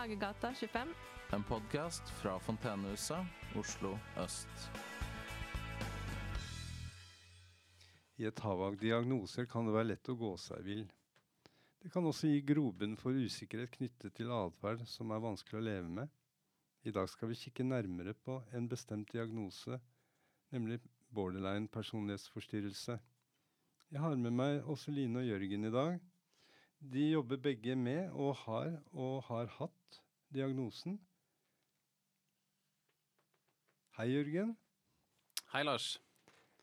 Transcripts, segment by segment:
Hagegata 25. En podkast fra Fontenehuset, Oslo øst. I et hav av diagnoser kan det være lett å gå seg vill. Det kan også gi grobunn for usikkerhet knyttet til atferd som er vanskelig å leve med. I dag skal vi kikke nærmere på en bestemt diagnose, nemlig borderline personlighetsforstyrrelse. Jeg har med meg Åseline og Jørgen i dag. De jobber begge med og har og har hatt diagnosen. Hei, Jørgen. Hei, Lars.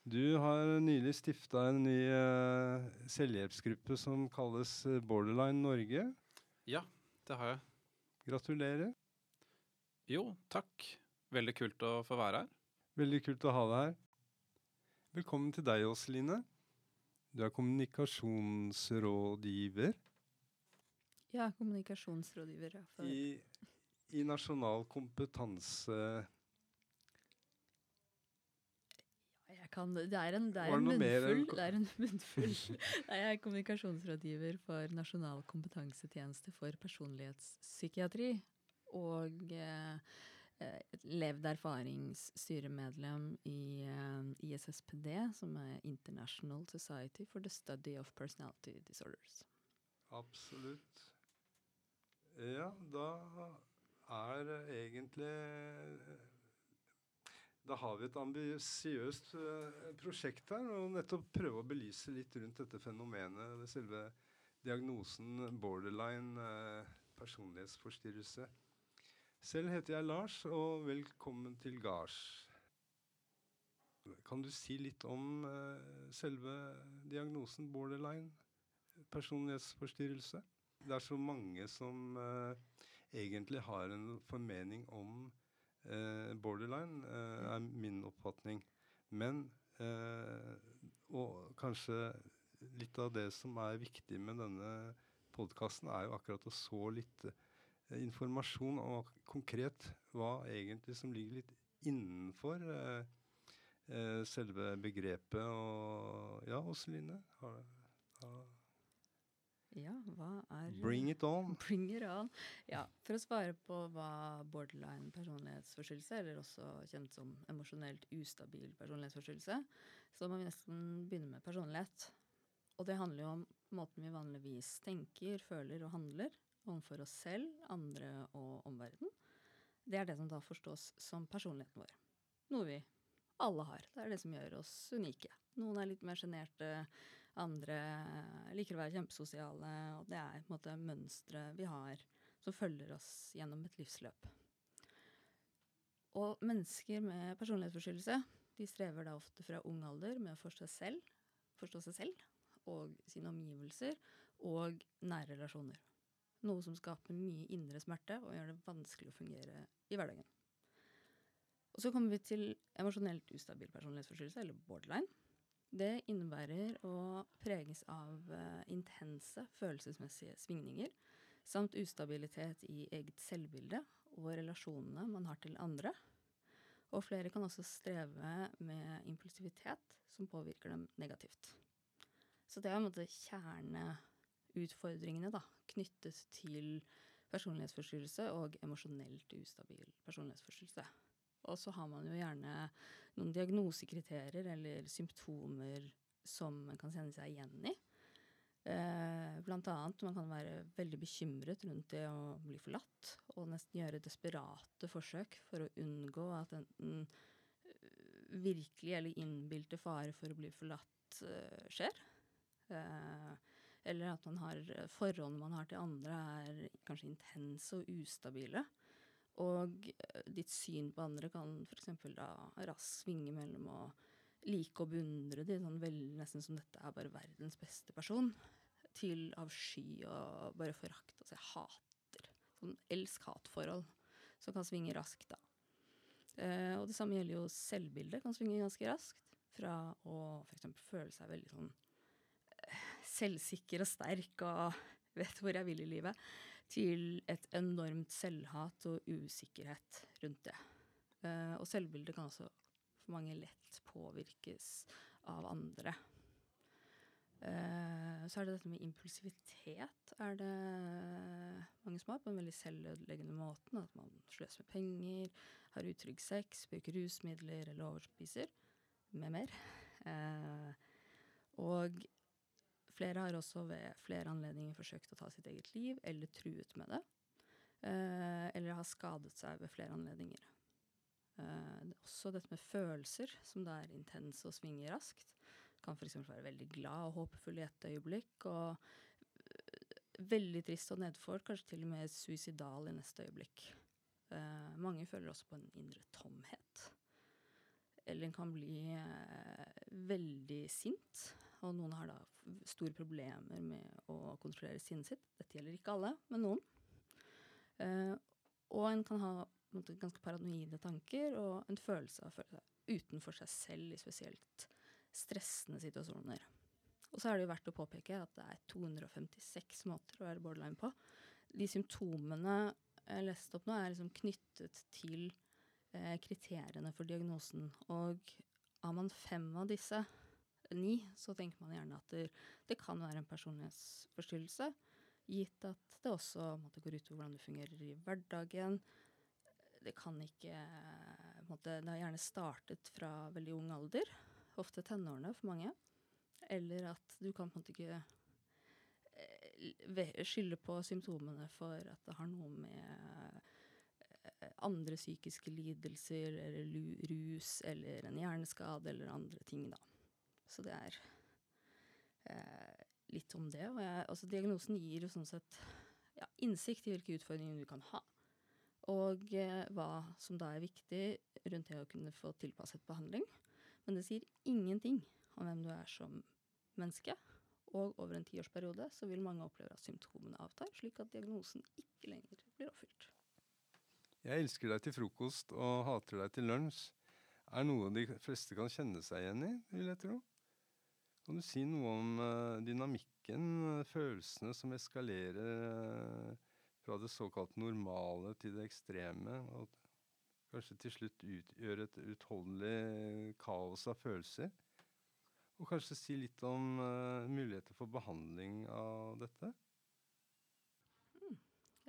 Du har nylig stifta en ny uh, selvhjelpsgruppe som kalles eh, Borderline Norge. Ja, det har jeg. Gratulerer. Jo, takk. Veldig kult å få være her. Veldig kult å ha deg her. Velkommen til deg, Åseline. Du er kommunikasjonsrådgiver. Ja, kommunikasjonsrådgiver. Ja, I, I Nasjonal kompetanse Jeg kan, det er en, det er en munnfull. Det er en munnfull. Jeg er kommunikasjonsrådgiver for Nasjonal kompetansetjeneste for personlighetspsykiatri. Og eh, levd erfaringsstyremedlem i eh, ISSPD, som er International Society for the Study of Personality Disorders. Absolutt. Ja, da er egentlig da har vi et ambisiøst uh, prosjekt her, og nettopp prøve å belyse litt rundt dette fenomenet, Det selve diagnosen borderline uh, personlighetsforstyrrelse. Selv heter jeg Lars, og velkommen til gards. Kan du si litt om uh, selve diagnosen borderline personlighetsforstyrrelse? Det er så mange som egentlig har en formening om uh, borderline uh, er min oppfatning. Men Og kanskje litt av det som er viktig med denne podkasten, er jo akkurat å så litt informasjon og konkret hva egentlig som ligger litt innenfor selve begrepet. Og ja, Åseline? Har, har ja, hva er Bring it on. Bring it on. Ja, For å svare på hva borderline personlighetsforstyrrelse, eller også kjent som emosjonelt ustabil personlighetsforstyrrelse, så må vi nesten begynne med personlighet. Og det handler jo om måten vi vanligvis tenker, føler og handler overfor oss selv, andre og omverdenen. Det er det som da forstås som personligheten vår. Noe vi alle har. Det er det som gjør oss unike. Noen er litt mer sjenerte, andre liker å være kjempesosiale. Og det er på en måte mønstre vi har som følger oss gjennom et livsløp. Og mennesker med personlighetsforstyrrelse de strever da ofte fra ung alder med å forstå, selv, forstå seg selv og sine omgivelser og nære relasjoner. Noe som skaper mye indre smerte og gjør det vanskelig å fungere i hverdagen. Og så kommer vi til emosjonelt ustabil personlighetsforstyrrelse, eller borderline. Det innebærer å preges av uh, intense følelsesmessige svingninger samt ustabilitet i eget selvbilde og relasjonene man har til andre. Og flere kan også streve med impulsivitet som påvirker dem negativt. Så det er en måte kjerneutfordringene da, knyttet til personlighetsforstyrrelse og emosjonelt ustabil personlighetsforstyrrelse. Og så har man jo gjerne noen diagnosekriterier eller symptomer som man kan kjenne seg igjen i. Eh, blant annet man kan være veldig bekymret rundt det å bli forlatt, og nesten gjøre desperate forsøk for å unngå at enten eh, virkelig eller innbilte fare for å bli forlatt uh, skjer. Eller at man har forholdene man har til andre, er kanskje intense og ustabile. Og eh, ditt syn på andre kan f.eks. da raskt svinge mellom å like og beundre de, sånn vel, nesten som dette er bare verdens beste person, til avsky og bare forakt. Altså jeg hater. Sånn elsk-hat-forhold som kan svinge raskt, da. Eh, og det samme gjelder jo selvbildet, kan svinge ganske raskt. Fra å f.eks. føle seg veldig sånn eh, selvsikker og sterk og vet hvor jeg vil i livet, til et enormt selvhat og usikkerhet rundt det. Uh, og selvbildet kan også for mange lett påvirkes av andre. Eh, så er det dette med impulsivitet er det mange som har, på en veldig selvødeleggende måte. At man sløser med penger, har utrygg sex, bruker rusmidler eller overspiser, med mer. Eh, og flere har også ved flere anledninger forsøkt å ta sitt eget liv, eller truet med det. Eh, eller har skadet seg ved flere anledninger. Eh, det er også dette med følelser, som da er intense og svinger raskt. Kan f.eks. være veldig glad og håpefull i et øyeblikk, og øh, veldig trist og nedfor, kanskje til og med suicidal i neste øyeblikk. Mange føler også på en indre tomhet. Eller en kan bli veldig sint, og noen har da store problemer med å kontrollere sinnet sitt. Dette gjelder ikke alle, men noen. Uh, og en kan ha måte, ganske paranoide tanker og en følelse av å føle seg utenfor seg selv i spesielt stressende situasjoner. Og så er det jo verdt å påpeke at det er 256 måter å være borderline på. De symptomene jeg leste opp nå, er liksom knyttet til eh, kriteriene for diagnosen. Og har man fem av disse, ni, så tenker man gjerne at det, det kan være en personlighetsforstyrrelse. Gitt at det også måtte, går utover hvordan du fungerer i hverdagen. Det kan ikke måtte, Det har gjerne startet fra veldig ung alder ofte tenårene for mange. Eller at du kan på en måte ikke eh, skylde på symptomene for at det har noe med eh, andre psykiske lidelser eller rus eller en hjerneskade eller andre ting, da. Så det er eh, litt om det. Og jeg, altså, diagnosen gir jo sånn sett ja, innsikt i hvilke utfordringer du kan ha. Og eh, hva som da er viktig rundt det å kunne få tilpasset behandling. Men det sier ingenting om hvem du er som menneske. Og over en tiårsperiode så vil mange oppleve at symptomene avtar, slik at diagnosen ikke lenger blir oppfylt. Jeg elsker deg til frokost og hater deg til lunsj er noe de fleste kan kjenne seg igjen i, vil jeg tro. Kan du si noe om uh, dynamikken, uh, følelsene som eskalerer uh, fra det såkalt normale til det ekstreme, og kanskje til slutt utgjør et utholdelig kaos av følelser. Og kanskje si litt om muligheter for behandling av dette? Mm.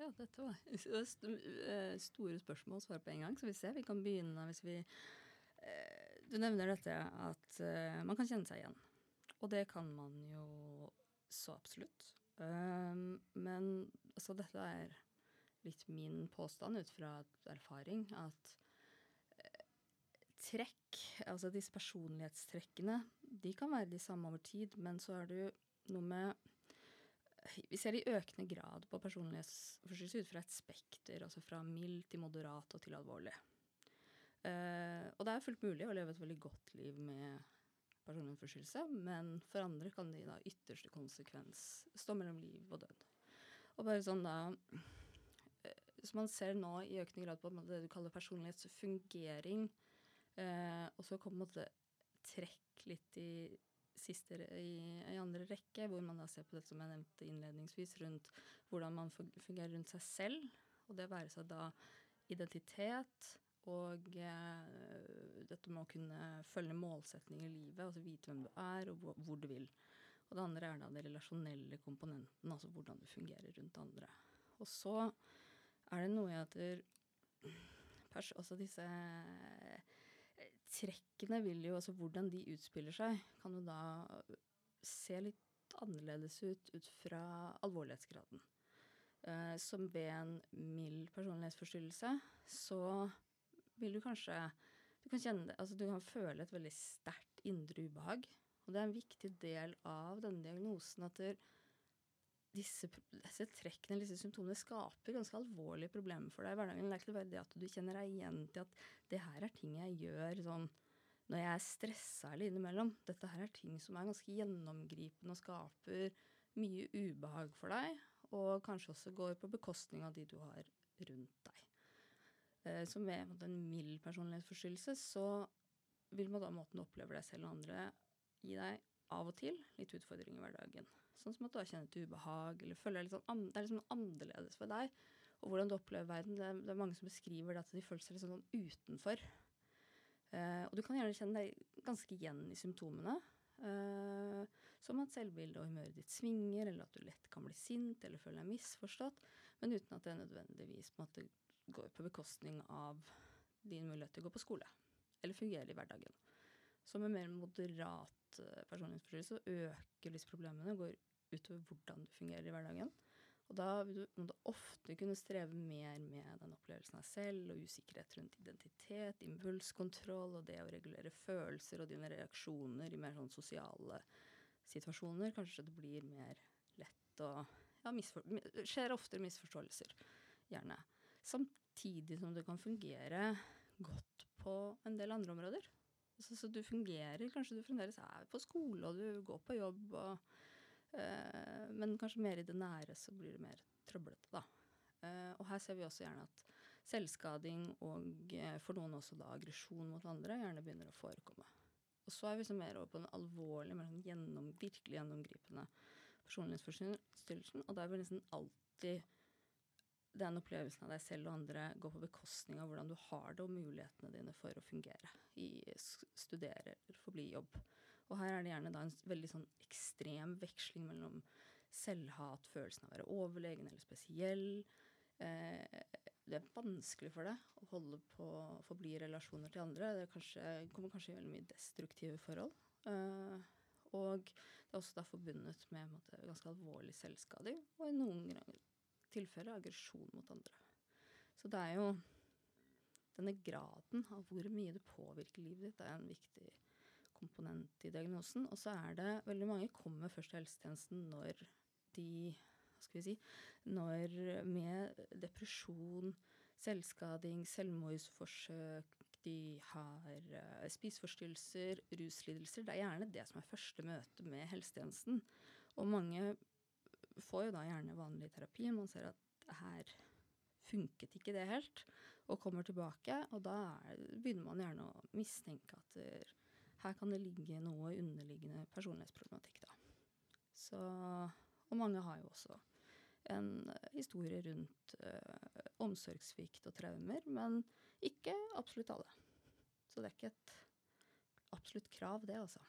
Ja, dette var eh, store spørsmål å svare på en gang. Så vi ser, vi kan begynne hvis vi Du nevner dette at man kan kjenne seg igjen. Og det kan man jo så absolutt. men altså, dette er litt min påstand ut fra erfaring at eh, trekk, altså disse personlighetstrekkene, de kan være de samme over tid, men så er det jo noe med Vi ser i økende grad på personlighetsforstyrrelser ut fra et spekter, altså fra mild til moderat og til alvorlig. Uh, og det er fullt mulig å leve et veldig godt liv med personlighetsforstyrrelse, men for andre kan det i ytterste konsekvens stå mellom liv og død. Og bare sånn da som man ser nå i økende grad på det du kaller personlighetsfungering. Eh, og så kommer på en måte trekk litt i siste i, i, andre rekke, hvor man da ser på det som jeg nevnte innledningsvis, rundt hvordan man fungerer rundt seg selv. Og det være seg da identitet og eh, dette med å kunne følge målsetninger i livet, altså vite hvem du er og hvor, du vil. Og det andre er da det relasjonelle komponenten, altså hvordan du fungerer rundt andre. Og så er det noe i at pers, også disse eh, trekkene vil jo Altså hvordan de utspiller seg, kan jo da se litt annerledes ut ut fra alvorlighetsgraden. Uh, som ved en mild personlighetsforstyrrelse, så vil du kanskje Du kan kjenne det, altså du kan føle et veldig sterkt indre ubehag. Og det er en viktig del av denne diagnosen at disse, disse, trekkene, disse symptomene, skaper ganske alvorlige problemer for deg i hverdagen. Det er ikke bare det at du kjenner deg igjen til at det her er ting jeg gjør sånn når jeg er stressa eller innimellom. Dette her er ting som er ganske gjennomgripende og skaper mye ubehag for deg. Og kanskje også går på bekostning av de du har rundt deg. Eh, er en mild personlighetsforstyrrelse så vil man da måten du opplever deg selv og andre gi deg av og til litt utfordringer i hverdagen. Sånn som at du har kjent ubehag, eller føler deg litt sånn, det er liksom annerledes for deg. Og hvordan du opplever verden. Det er, det er mange som beskriver det at de føler seg litt sånn utenfor. Uh, og du kan gjerne kjenne deg ganske igjen i symptomene. Uh, Som at selvbildet og humøret ditt svinger, eller at du lett kan bli sint eller føle deg misforstått, men uten at det nødvendigvis på en måte går på bekostning av din mulighet til å gå på skole eller fungere i hverdagen. Så med mer moderat uh, personlighetsforstyrrelse øker disse problemene og går utover hvordan du fungerer i hverdagen. Og da vil du ofte kunne streve mer med den opplevelsen av selv og usikkerhet rundt identitet, impulskontroll og det å regulere følelser og dine reaksjoner i mer sånn sosiale situasjoner. Kanskje det blir mer lett å Ja, skjer oftere misforståelser, gjerne. Samtidig som det kan fungere godt på en del andre områder. Så, så du fungerer, kanskje du fremdeles er på skole og du går på jobb og Eh, men kanskje mer i det nære så blir det mer trøblete, da. Uh, og her ser vi også gjerne at selvskading og uh, for noen også da aggresjon mot andre gjerne begynner å forekomme. Og så er vi så mer over på den alvorlige, mer sånn gjennom, virkelig gjennomgripende personlighetsforstyrrelsen. Og da er det nesten alltid den opplevelsen av deg selv og andre går på bekostning av hvordan du har det og mulighetene dine for å fungere i studere eller forbli i jobb. Og her er det gjerne da en veldig sånn ekstrem veksling mellom selvhat, følelsen av å være overlegen eller spesiell. Eh, det er vanskelig for deg å holde på å forbli i relasjoner til andre. Det kanskje, kommer kanskje i veldig mye destruktive forhold. Eh, og det er også da forbundet med måte, ganske alvorlig selvskading, og i noen tilfeller aggresjon mot andre. Så det er jo denne graden av hvor mye det påvirker livet ditt, er en viktig komponent i diagnosen. Og så er det veldig mange kommer først til helsetjenesten når de hva skal vi si, når med depresjon, selvskading, selvmordsforsøk, de har uh, spiseforstyrrelser, ruslidelser. Det er gjerne det som er første møte med helsetjenesten. Og mange får jo da gjerne vanlig terapi. Man ser at her funket ikke det helt, og kommer tilbake. Og da er, begynner man gjerne å mistenke at her kan det ligge noe underliggende personlighetsproblematikk, da. Så, og mange har jo også en historie rundt uh, omsorgssvikt og traumer, men ikke absolutt alle. Så det er ikke et absolutt krav, det, altså.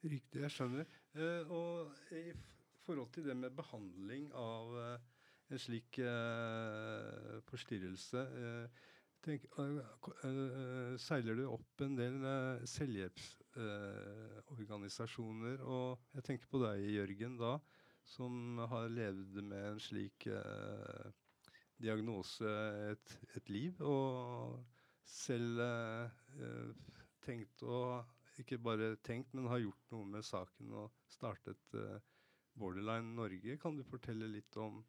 Riktig, jeg skjønner. Uh, og forhold til det med behandling av en slik forstyrrelse Tenk, uh, uh, seiler du opp en del selvhjelpsorganisasjoner. og jeg tenker på deg, Jørgen, da, som har levd med en slik diagnose et, et, liv. Og selv tenkt å Ikke bare tenkt, men har gjort noe med saken og startet Borderline Norge. Kan du fortelle litt om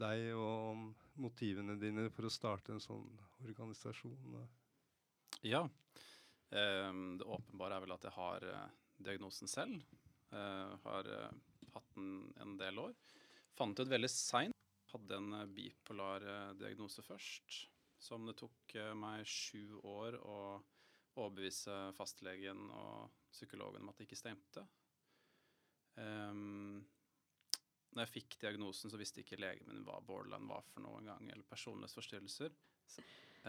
deg og om motivene dine for å starte en sånn organisasjon? Ja. Eh, det åpenbare er vel at jeg har eh, diagnosen selv. Jeg har eh, hatt den en del år. Fant ut veldig seint. Hadde en eh, bipolar eh, diagnose først, som det tok meg sju år å overbevise fastlegen og psykologen om at det ikke stemte. Um, når jeg fikk diagnosen, så visste ikke legen min hva borderline var for noen gang, eller personlighetsforstyrrelser.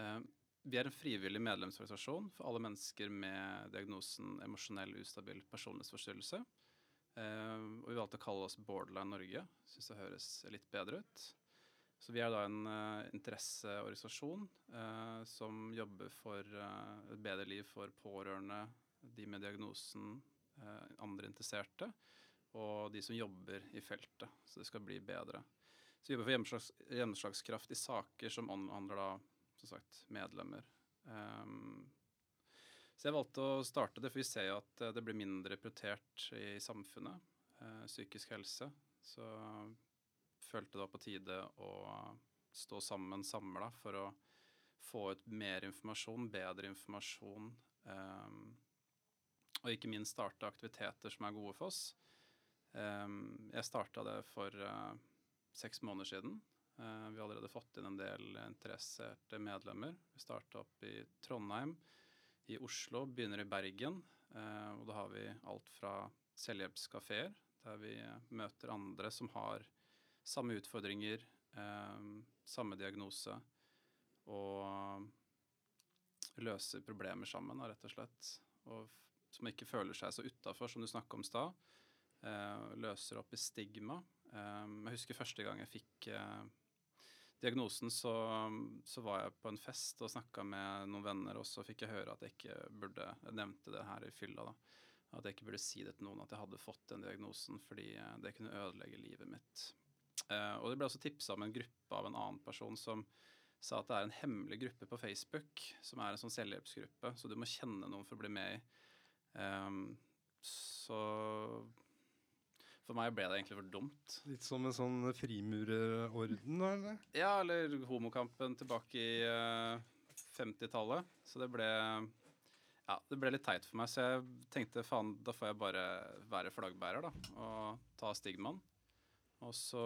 Eh, vi er en frivillig medlemsorganisasjon for alle mennesker med diagnosen emosjonell ustabil personlighetsforstyrrelse. Eh, og vi valgte å kalle oss Borderline Norge. Syns det høres litt bedre ut. Så vi er da en uh, interesseorganisasjon uh, som jobber for uh, et bedre liv for pårørende, de med diagnosen, andre interesserte og de som jobber i feltet, så det skal bli bedre. Så vi jobber for gjennomslags, gjennomslagskraft i saker som omhandler da, som sagt, medlemmer. Um, så jeg valgte å starte det, for vi ser jo at det blir mindre prioritert i samfunnet, uh, psykisk helse. Så følte det var på tide å stå sammen, samla, for å få ut mer informasjon, bedre informasjon. Um, og ikke minst starte aktiviteter som er gode for oss. Ehm, jeg starta det for eh, seks måneder siden. Eh, vi har allerede fått inn en del interesserte medlemmer. Vi starta opp i Trondheim, i Oslo, begynner i Bergen. Eh, og da har vi alt fra selvhjelpskafeer, der vi møter andre som har samme utfordringer, samme diagnose, og løser problemer sammen, rett og slett. Og som ikke føler seg så utafor, som du snakka om i stad. Eh, løser opp i stigma. Eh, jeg husker første gang jeg fikk eh, diagnosen, så, så, var jeg på en fest og snakka med noen venner, og så fikk jeg høre at jeg ikke burde Jeg nevnte det her i fylla, da. At jeg ikke burde si det til noen at jeg hadde fått den diagnosen, fordi det kunne ødelegge livet mitt. Og det ble også tipsa om en gruppe av en annen person som sa at det er en hemmelig gruppe på Facebook, som er en sånn selvhjelpsgruppe, så du må kjenne noen for å bli med i. Så for meg ble det egentlig for dumt. Litt som en sånn frimurerorden, da? eller? Ja, eller homokampen tilbake i uh, eh, 50-tallet. Så det ble ja, det ble litt teit for meg, så jeg tenkte faen, da får jeg bare være flaggbærer, da. Og ta stigmaen. Og så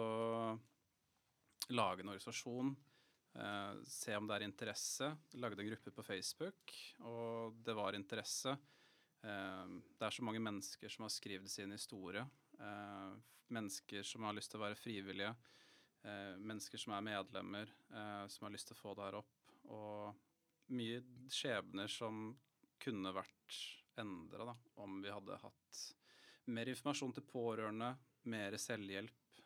lage en organisasjon. Eh, se om det er interesse. Lagde en gruppe på Facebook, og det var interesse. Eh, det er så mange mennesker som har skrevet sin historie. Eh, mennesker som har lyst til å være frivillige. Eh, mennesker som er medlemmer, eh, som har lyst til å få det her opp. Og mye skjebner som kunne vært endra om vi hadde hatt mer informasjon til pårørende, mer selvhjelp.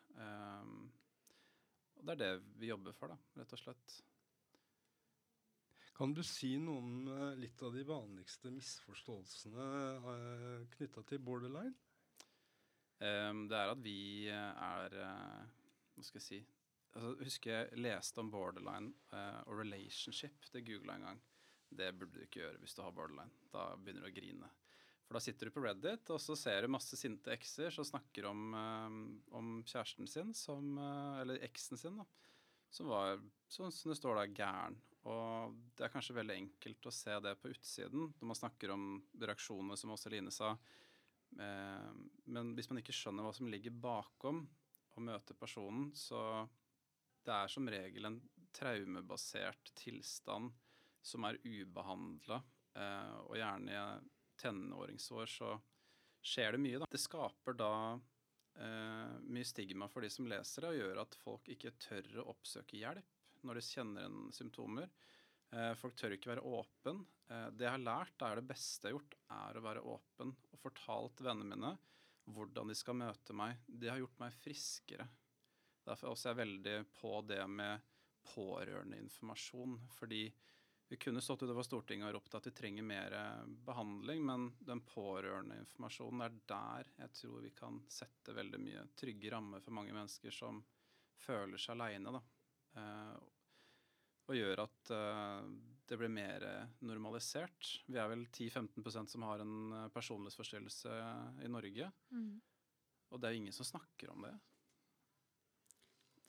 Og det er det vi jobber for, da, rett og slett. Kan du si noe om litt av de vanligste misforståelsene knytta til borderline? Um, det er at vi er uh, Hva skal jeg si altså, Husker jeg leste om borderline uh, og relationship. Det googla en gang. Det burde du ikke gjøre hvis du har borderline. Da begynner du å grine. For da sitter du på Reddit, og så ser du masse sinte ekser som snakker om, om kjæresten sin, som, eller eksen sin, da, som var, sånn som det står der, gæren. Og det er kanskje veldig enkelt å se det på utsiden når man snakker om reaksjoner, som også Line sa. Uh, men hvis man ikke skjønner hva som ligger bakom å møte personen, så det er som regel en traumebasert tilstand som er ubehandla, uh, og gjerne i tenåringsår så skjer det mye. Da. Det skaper da eh, mye stigma for de som leser det, og gjør at folk ikke tør å oppsøke hjelp når de kjenner en symptomer. Eh, folk tør ikke være åpen. Eh, det jeg har lært, det er det beste jeg har gjort, er å være åpen og fortalt vennene mine hvordan de skal møte meg. Det har gjort meg friskere. Derfor også er jeg veldig på det med pårørendeinformasjon. Fordi vi kunne stått utover Stortinget og ropt at vi trenger mer eh, behandling, men den pårørendeinformasjonen er der jeg tror vi kan sette veldig mye trygge rammer for mange mennesker som føler seg aleine. Eh, og gjør at eh, det blir mer normalisert. Vi er vel 10-15% som har en eh, personlighetsforstyrrelse i Norge. Mm. Og det er jo ingen som snakker om det.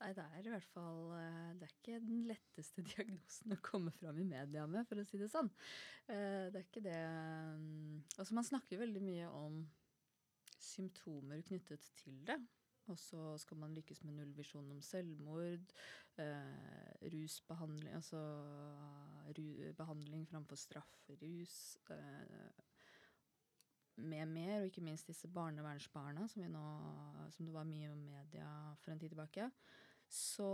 Nei, det er i hvert fall eh, Det er ikke den letteste diagnosen å komme fram i media med, for å si det sånn. Eh, det er ikke det mm, Altså, man snakker veldig mye om symptomer knyttet til det. Og så skal man lykkes med nullvisjon om selvmord, eh, rusbehandling Altså ru, behandling framfor straff, rus eh, med mer, og ikke minst disse barnevernsbarna som, nå, som det var mye om media for en tid tilbake så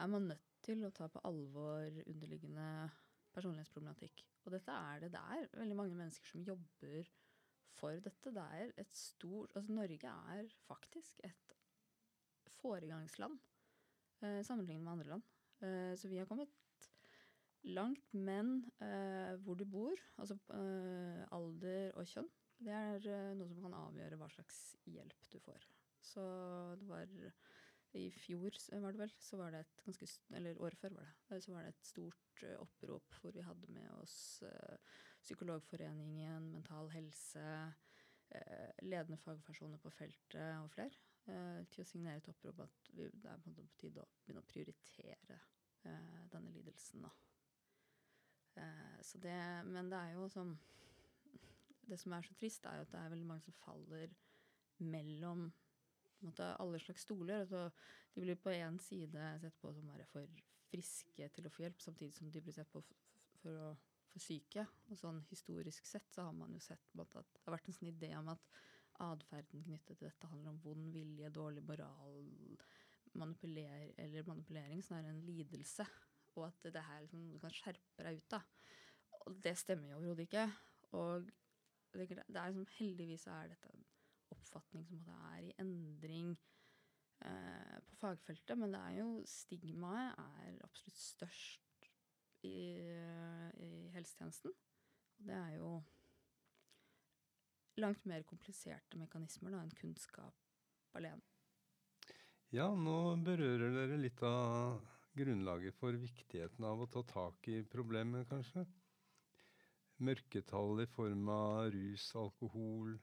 er man nødt til å ta på alvor underliggende personlighetsproblematikk. Og dette er det. Det er veldig mange mennesker som jobber for dette. Det er et stort Altså, Norge er faktisk et foregangsland eh, sammenlignet med andre land. Eh, så vi har kommet langt, men eh, hvor du bor, altså eh, alder og kjønn, det er eh, noe som kan avgjøre hva slags hjelp du får. Så det var i fjor var det vel, så var det et ganske Eller året før var det. Så var det et stort opprop hvor vi hadde med oss Psykologforeningen, Mental Helse, uh, ledende fagpersoner på feltet og flere til å signere et opprop at det er på, tide å begynne å prioritere denne lidelsen. Så det, men det er jo som Det som er så trist, er jo at det er veldig mange som faller mellom måte, alle slags stoler. Altså, de blir på én side sett på som være for friske til å få hjelp, samtidig som de blir sett på for å for syke. Og sånn historisk sett så har man jo sett at det har vært en sånn idé om at atferden knyttet til dette handler om vond vilje, dårlig moral, manipuler eller manipulering, snarere enn lidelse. Og at det her liksom, du kan skjerpe deg ut av. Og det stemmer jo overhodet ikke. Og det, det er liksom, heldigvis er dette oppfatning som en er i endring eh, på fagfeltet, men det er jo stigmaet er absolutt størst i, i helsetjenesten. Og det er jo langt mer kompliserte mekanismer da, enn kunnskap alene. Ja, nå berører dere litt av grunnlaget for viktigheten av å ta tak i problemet, kanskje. Mørketall i form av rus, alkohol,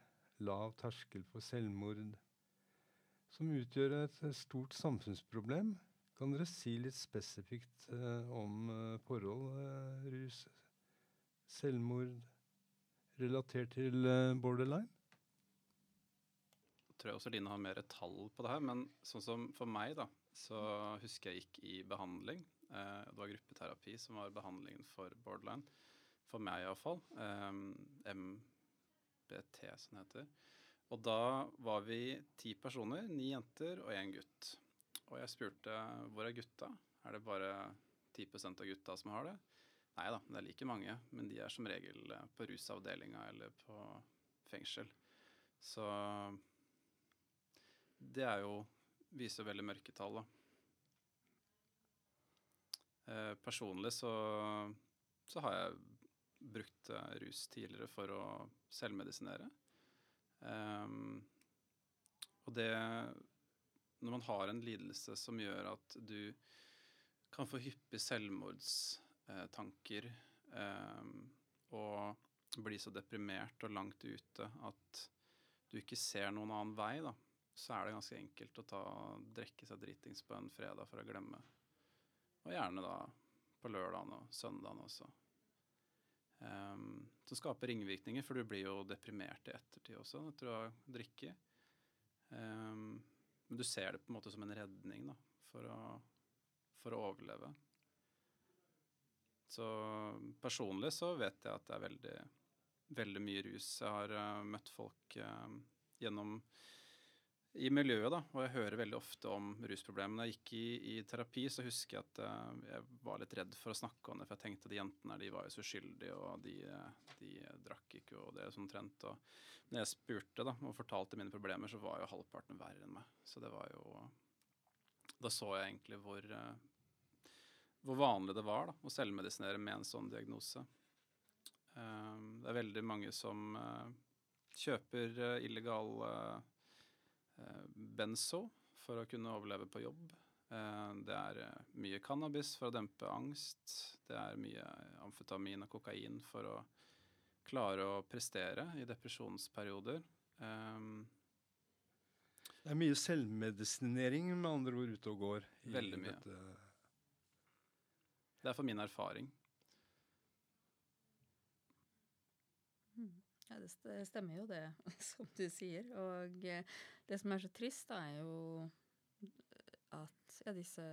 lav terskel for selvmord, som utgjør et stort samfunnsproblem. Kan dere si litt spesifikt eh, om eh, forhold, eh, rus, selvmord, relatert til eh, borderline? Jeg tror også Line har mer tall på det her, men sånn som for meg, da, så husker jeg gikk i behandling. Eh, det var gruppeterapi som var behandlingen for borderline. For meg iallfall. Eh, MBT, som det heter. Og da var vi ti personer, ni jenter og én gutt. Og jeg spurte hvor er gutta? Er det bare 10% av gutta som har det? Nei da, det er like mange, men de er som regel eh, på rusavdelinga eller på fengsel. Så det er jo viser veldig mørketall, da. Eh, personlig så, så, har jeg brukt eh, rus tidligere for å selvmedisinere. Eh, og det Når man har en lidelse som gjør at du kan få hyppige selvmordstanker eh, og bli så deprimert og langt ute at du ikke ser noen annen vei, da, så er det ganske enkelt å ta, drikke seg dritings på en fredag for å glemme. Og gjerne da på lørdagen og søndagen også. Um, som skaper ringvirkninger, for du blir jo deprimert i ettertid også etter å drikke. Um, men du ser det på en måte som en redning da, for å, for å overleve. Så personlig så vet jeg at det er veldig, veldig mye rus. Jeg har uh, møtt folk uh, gjennom i miljøet, da, og jeg hører veldig ofte om rusproblemene. Jeg gikk i, i terapi, så husker jeg at uh, jeg var litt redd for å snakke om det, for jeg tenkte at de jentene de var jo så uskyldige, og de, de drakk ikke, og det sånn trent. Og når jeg spurte da, og fortalte mine problemer, så var jo halvparten verre enn meg. Så det var jo Da så jeg egentlig hvor, uh, hvor vanlig det var da, å selvmedisinere med en sånn diagnose. Um, det er veldig mange som uh, kjøper illegal Eh, benzo for å kunne overleve på jobb. Eh, det er eh, mye cannabis for å dempe angst. Det er mye amfetamin og kokain for å klare å prestere i depresjonsperioder. Det er mye selvmedisinering med andre ord ute og går. Veldig mye. Dette. Det er for min erfaring. Ja, det stemmer jo det, som du sier. Og eh, det som er så trist, da, er jo at ja, disse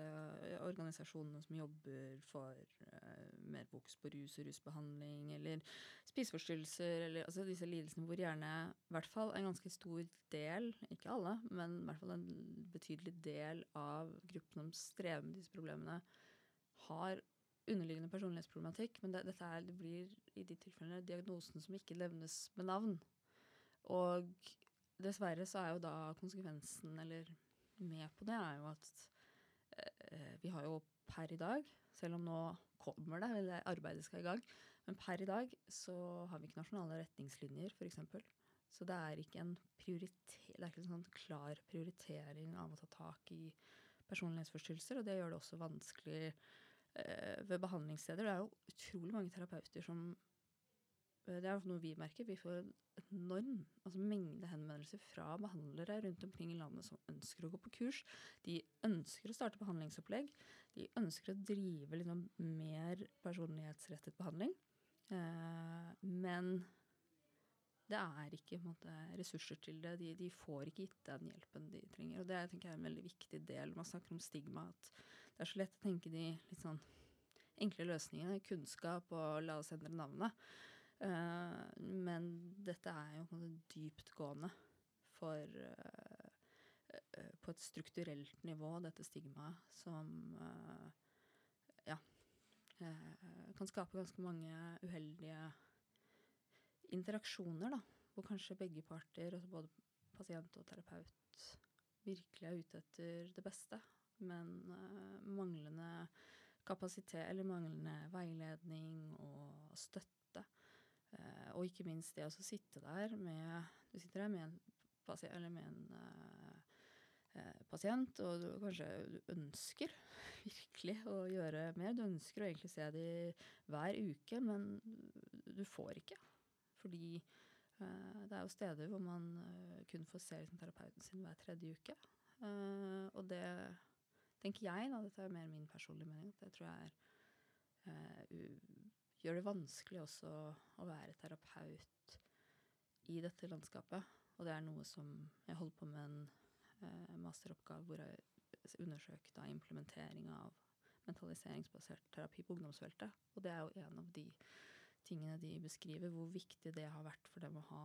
organisasjonene som jobber for uh, mer fokus på rus og rusbehandling, eller spiseforstyrrelser, eller altså disse lidelsene hvor gjerne i hvert fall en ganske stor del, ikke alle, men i hvert fall en betydelig del av gruppen som strever med disse problemene, har underliggende personlighetsproblematikk, men det, dette er, det blir i de tilfellene diagnosen som ikke levnes med navn. Og dessverre så er jo da konsekvensen, eller med på det, er jo at eh, vi har jo per i dag, selv om nå kommer det, eller arbeidet skal i gang, men per i dag så har vi ikke nasjonale retningslinjer, f.eks. Så det er ikke en det er ikke en sånn klar prioritering av å ta tak i personlighetsforstyrrelser, og det gjør det også vanskelig Eh, ved behandlingssteder. Det er jo utrolig mange terapeuter som eh, Det er noe vi merker. Vi får enorm altså mengde henvendelser fra behandlere rundt omkring i landet som ønsker å gå på kurs. De ønsker å starte behandlingsopplegg. De ønsker å drive liksom mer personlighetsrettet behandling. Eh, men det er ikke måte, ressurser til det. De, de, får ikke gitt den hjelpen de trenger. Og det tenker jeg er en veldig viktig del. Man snakker om stigma. at det er så lett å tenke de litt sånn enkle løsningene, kunnskap og la oss endre navnet. Uh, men dette er jo dyptgående for uh, uh, På et strukturelt nivå, dette stigmaet, som ja kan skape ganske mange uheldige interaksjoner, da. Hvor kanskje begge parter, altså både pasient og terapeut virkelig er ute etter det beste, men uh, manglende kapasitet eller manglende veiledning og støtte. Uh, og ikke minst det å sitte der med Du sitter der med en, pasient, med en uh, pasient, og du kanskje du ønsker virkelig å gjøre mer. Du ønsker å egentlig se dem hver uke, men du får ikke. Fordi det er jo steder hvor man kun får se liksom, terapeuten sin hver tredje uke. og det tenker jeg, da, dette er mer min personlige mening, det tror jeg er, uh, gjør det vanskelig også å være terapeut i dette landskapet. Og det er noe som Jeg holder på med en uh, masteroppgave hvor jeg undersøkte implementering av mentaliseringsbasert terapi på ungdomsfeltet. Og det er jo en av de tingene de beskriver, hvor viktig det har vært for dem å ha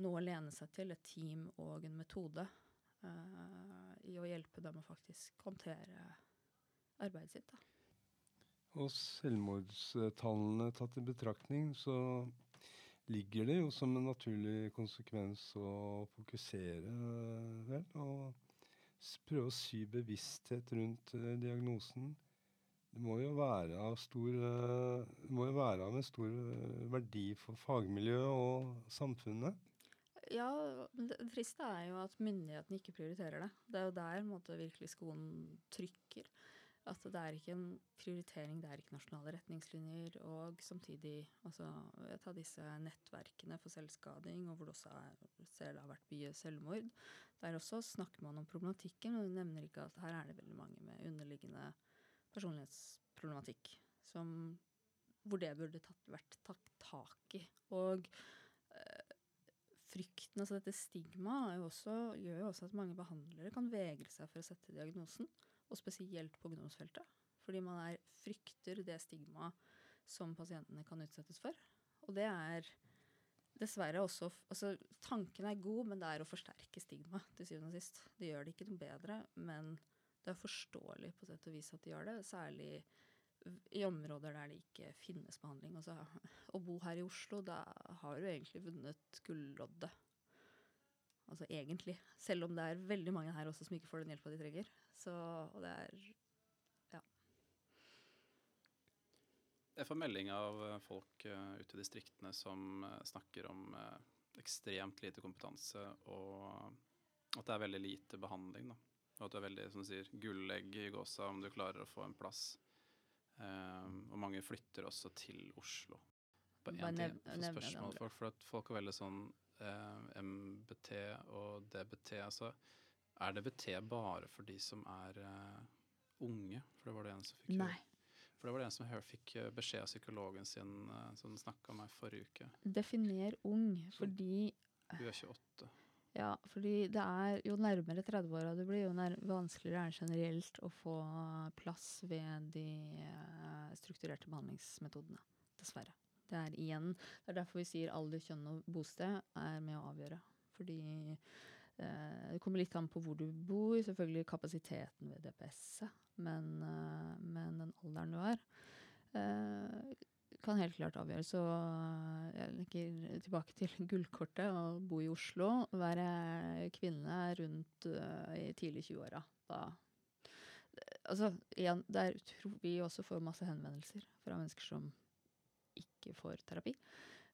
noe å lene seg til, et team og en metode. Uh, i å hjelpe dem å faktisk håndtere arbeidet sitt. Da. Og selvmordstallene tatt i betraktning, så ligger det jo som en naturlig konsekvens å fokusere, vel, og prøve å sy bevissthet rundt uh, diagnosen. Det må jo være av stor jo være av en stor verdi for fagmiljøet og samfunnet. Ja, det triste er jo at myndighetene ikke prioriterer det. Det er jo der måte, virkelig skoen trykker. At det er ikke en prioritering, det er ikke nasjonale retningslinjer. Og samtidig altså, ta disse nettverkene for selvskading, og hvor det også er, det har vært mye selvmord. Der også snakker man om problematikken, men nevner ikke at her er det veldig mange med underliggende personlighetsproblematikk som, hvor det burde tatt, vært tatt tak i. Og frykten, altså dette stigmaet, gjør jo også at mange behandlere kan vegre seg for å sette diagnosen, og spesielt på ungdomsfeltet. Fordi man er, frykter det stigmaet som pasientene kan utsettes for. Og det er dessverre også altså Tanken er god, men det er å forsterke stigmaet til syvende og sist. Det gjør det ikke noe bedre, men det er forståelig på sett og vis at de gjør det. Særlig i områder der det ikke finnes behandling. Altså, å bo her i Oslo, da har du egentlig vunnet gulloddet. Altså egentlig. Selv om det er veldig mange her også som ikke får den hjelpa de trenger. Så og det er ja. Jeg får melding av eh, folk uh, ute i distriktene som uh, snakker om uh, ekstremt lite kompetanse, og at det er veldig lite behandling. Da. Og at du er veldig som du sier, gullegg i gåsa om du klarer å få en plass. Um, og mange flytter også til Oslo. Bare én ting, spørsmål folk, for at folk er veldig sånn eh, MBT og DBT. Altså, er DBT bare for de som er uh, unge? For det var det en som fikk Nei. For det var det en som fikk eh, beskjed av psykologen sin som snakka meg forrige uke. Definer ung, fordi Hun er 28. Ja, fordi det er jo nærmere 30-åra du blir, jo vanskeligere er det generelt å få plass ved de uh, strukturerte behandlingsmetodene. Dessverre. Det er igjen Det er derfor vi sier alder, kjønn og bosted er med å avgjøre. Fordi eh, det kommer litt an på hvor du bor, selvfølgelig kapasiteten ved DPS-et, men, eh, men, den alderen du har kan helt klart avgjøre. Så eh, jeg legger tilbake til gullkortet og bo i Oslo. Være kvinne rundt uh, i tidlig 20-åra. Da Altså, igjen, der tror vi også får masse henvendelser fra mennesker som ikke får terapi.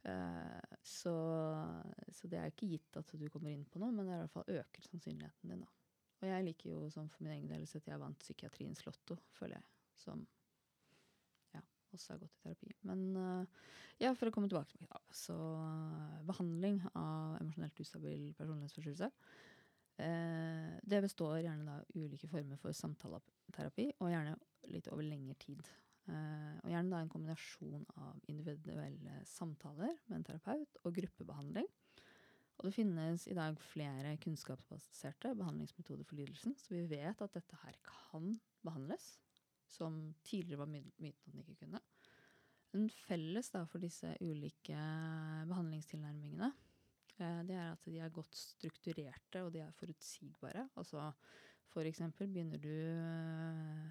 Uh, så, så, det er ikke gitt at du kommer inn på noe, men det er fall øker sannsynligheten din. da. Og jeg liker jo sånn for min egen del at jeg vant psykiatriens lotto, føler jeg. Som også har gått i terapi. Men uh, ja, for å komme tilbake til meg. Så uh, behandling av emosjonelt ustabil personlighetsforstyrrelse. Uh, det består gjerne av ulike former for samtaleterapi, og gjerne litt over lengre tid. og gjerne da en kombinasjon av individuelle samtaler med en terapeut og gruppebehandling. Og det finnes i dag flere kunnskapsbaserte behandlingsmetoder for lidelsen, så vi vet at dette her kan behandles som tidligere var myten at den ikke kunne. En felles da, for disse ulike behandlingstilnærmingene, eh, det er at de er godt strukturerte og de er forutsigbare. Altså for eksempel begynner du eh,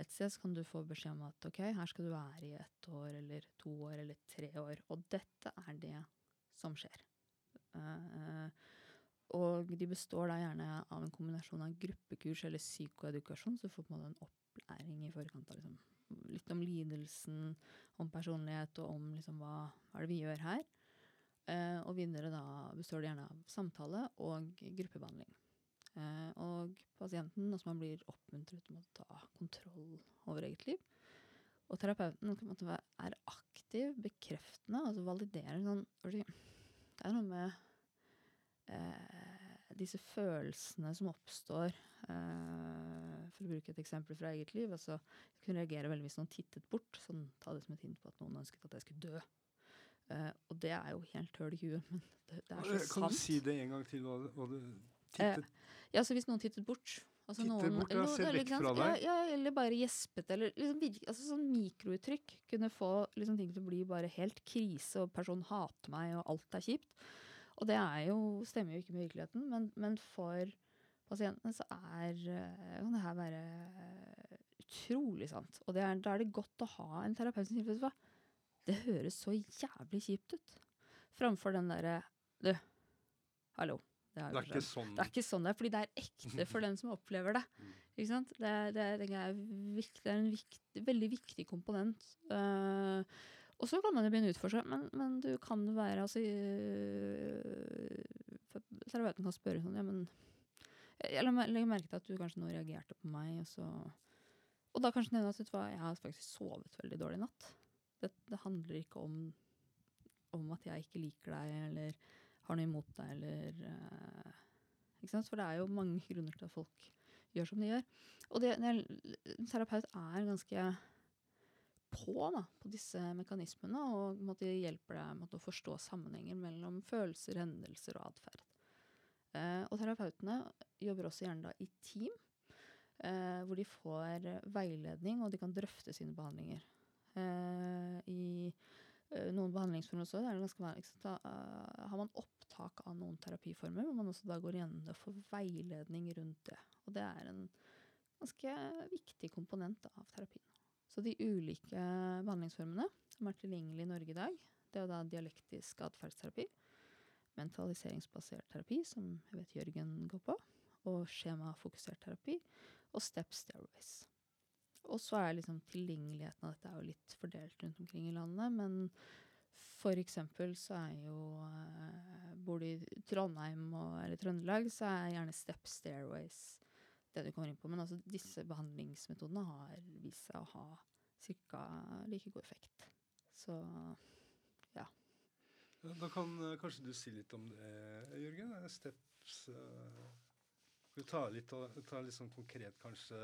et sted, så kan du få beskjed om at ok, her skal du være i ett år eller to år eller tre år. Og dette er det som skjer. Uh, og de består da gjerne av en kombinasjon av gruppekurs eller psykoedukasjon, så du får på en måte en opplæring i forkant av liksom, litt om lidelsen, om personlighet og om liksom hva, hva er det vi gjør her. Eh, og videre da består det gjerne av samtale og gruppebehandling. Eh, og pasienten, også man blir oppmuntret til å ta kontroll over eget liv. Og terapeuten måte, er aktiv, bekreftende, altså validerer sånn Det er noe med eh, disse følelsene som oppstår eh, For å bruke et eksempel fra eget liv. altså Jeg kunne reagere veldig hvis noen tittet bort. sånn Ta det som et hint på at noen ønsket at jeg skulle dø. Uh, og det er jo helt høl i huet, men det, det er så Eh, Kan sant. du si det en gang til? Hva, hva du tittet? Uh, Ja, så hvis noen tittet bort altså Tittet noen, bort, eller noen- ser eller, vekk fra deg. Ja, ja, eller bare gjespet, eller liksom altså sånn mikrouttrykk kunne få liksom ting til å bli bare helt krise, og personen hater meg, og alt er kjipt. Og det er jo, stemmer jo ikke med virkeligheten, men, men for pasientene så er, eh, kan det her være eh, utrolig sant. Og det er, da er det godt å ha en terapeut som sier, hva, det høres så jævlig kjipt ut. Framfor den derre, du, hallo. Det, er, Det er ikke sånn Det er ikke sånn det er, fordi det er ekte for den som opplever det. Mm. Ikke sant? Det, det, det, er, viktig, er en viktig, veldig viktig komponent. Uh, og så kan man jo begynne å utforske, men, men du kan være altså, uh, Terapeuten kan spørre sånn Ja, men Jeg legger merke til at du kanskje nå reagerte på meg, og så Og da kanskje nevne at jeg har faktisk sovet veldig dårlig i natt. Det, det handler ikke om, om at jeg ikke liker deg, eller har noe imot deg, eller uh, Ikke sant? For det er jo mange grunner til at folk gjør som de gjør. Og en terapeut er ganske på da, på disse mekanismene, og måtte, hjelper deg med å forstå sammenhenger mellom følelser, hendelser og atferd. Eh, og terapeutene jobber også gjerne da i team, eh, hvor de får veiledning, og de kan drøfte sine behandlinger. Eh, I noen behandlingsformer også, ganske har man opptak av noen terapiformer, hvor man også da går igjennom det og får veiledning rundt det. Og det er en ganske viktig komponent av terapien. Så de ulike behandlingsformene som er tilgjengelige i Norge i dag, det er da dialektisk atferdsterapi, mentaliseringsbasert terapi, som jeg vet Jørgen går på, og skjemafokusert terapi, og step stairways. Og så er liksom tilgjengeligheten av dette er jo litt fordelt rundt omkring i landet, men for eksempel så er jo eh, Bor du i Trondheim og, eller Trøndelag, så er gjerne step stairways det du kommer inn på. Men altså, disse behandlingsmetodene har vist seg å ha ca. like god effekt. Så Da kan eh, kanskje du si litt om det, Jørgen? Eh, Steps uh, Skal vi ta litt, ta litt sånn konkret, kanskje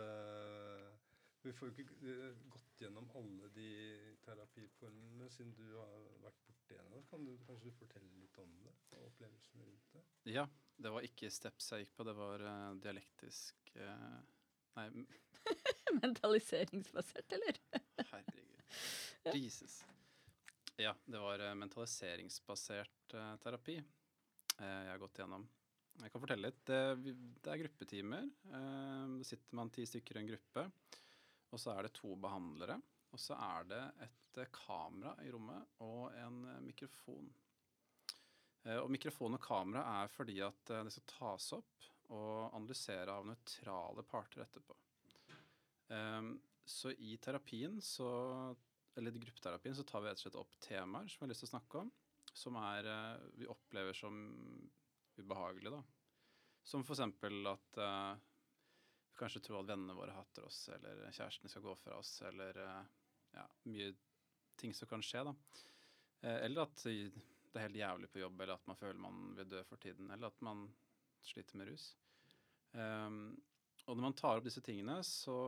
Vi får jo ikke eh, gått gjennom alle de terapiformene, siden du har vært borti en av dem. Kan du kanskje fortelle litt om det? Og opplevelsene rundt det? Ja, det var ikke steps jeg gikk på, det var uh, dialektisk uh, Nei, mentaliseringsbasert, eller? herregud. Jesus. Ja, det var eh, mentaliseringsbasert eh, terapi eh, jeg har gått gjennom. Jeg kan fortelle litt. Det, det er gruppetimer. Da sitter man ti stykker i en gruppe. Og så er det to behandlere. Og så er det et kamera i rommet og en mikrofon. Og mikrofon og kamera er fordi at det skal tas opp og analysere av nøytrale parter etterpå. Så i terapien, så, eller i gruppeterapien, så tar vi rett og slett opp temaer som vi har lyst til å snakke om, som er, eh, vi opplever som ubehagelige. Da. Som eksempel at uh, vi kanskje tror at vennene våre hater oss, eller kjærestene skal gå fra oss, eller uh, ja, mye ting som kan skje. da. Uh, eller at det er helt jævlig på jobb, eller at man føler man vil dø for tiden, eller at man sliter med rus. Um, og når man tar opp disse tingene, så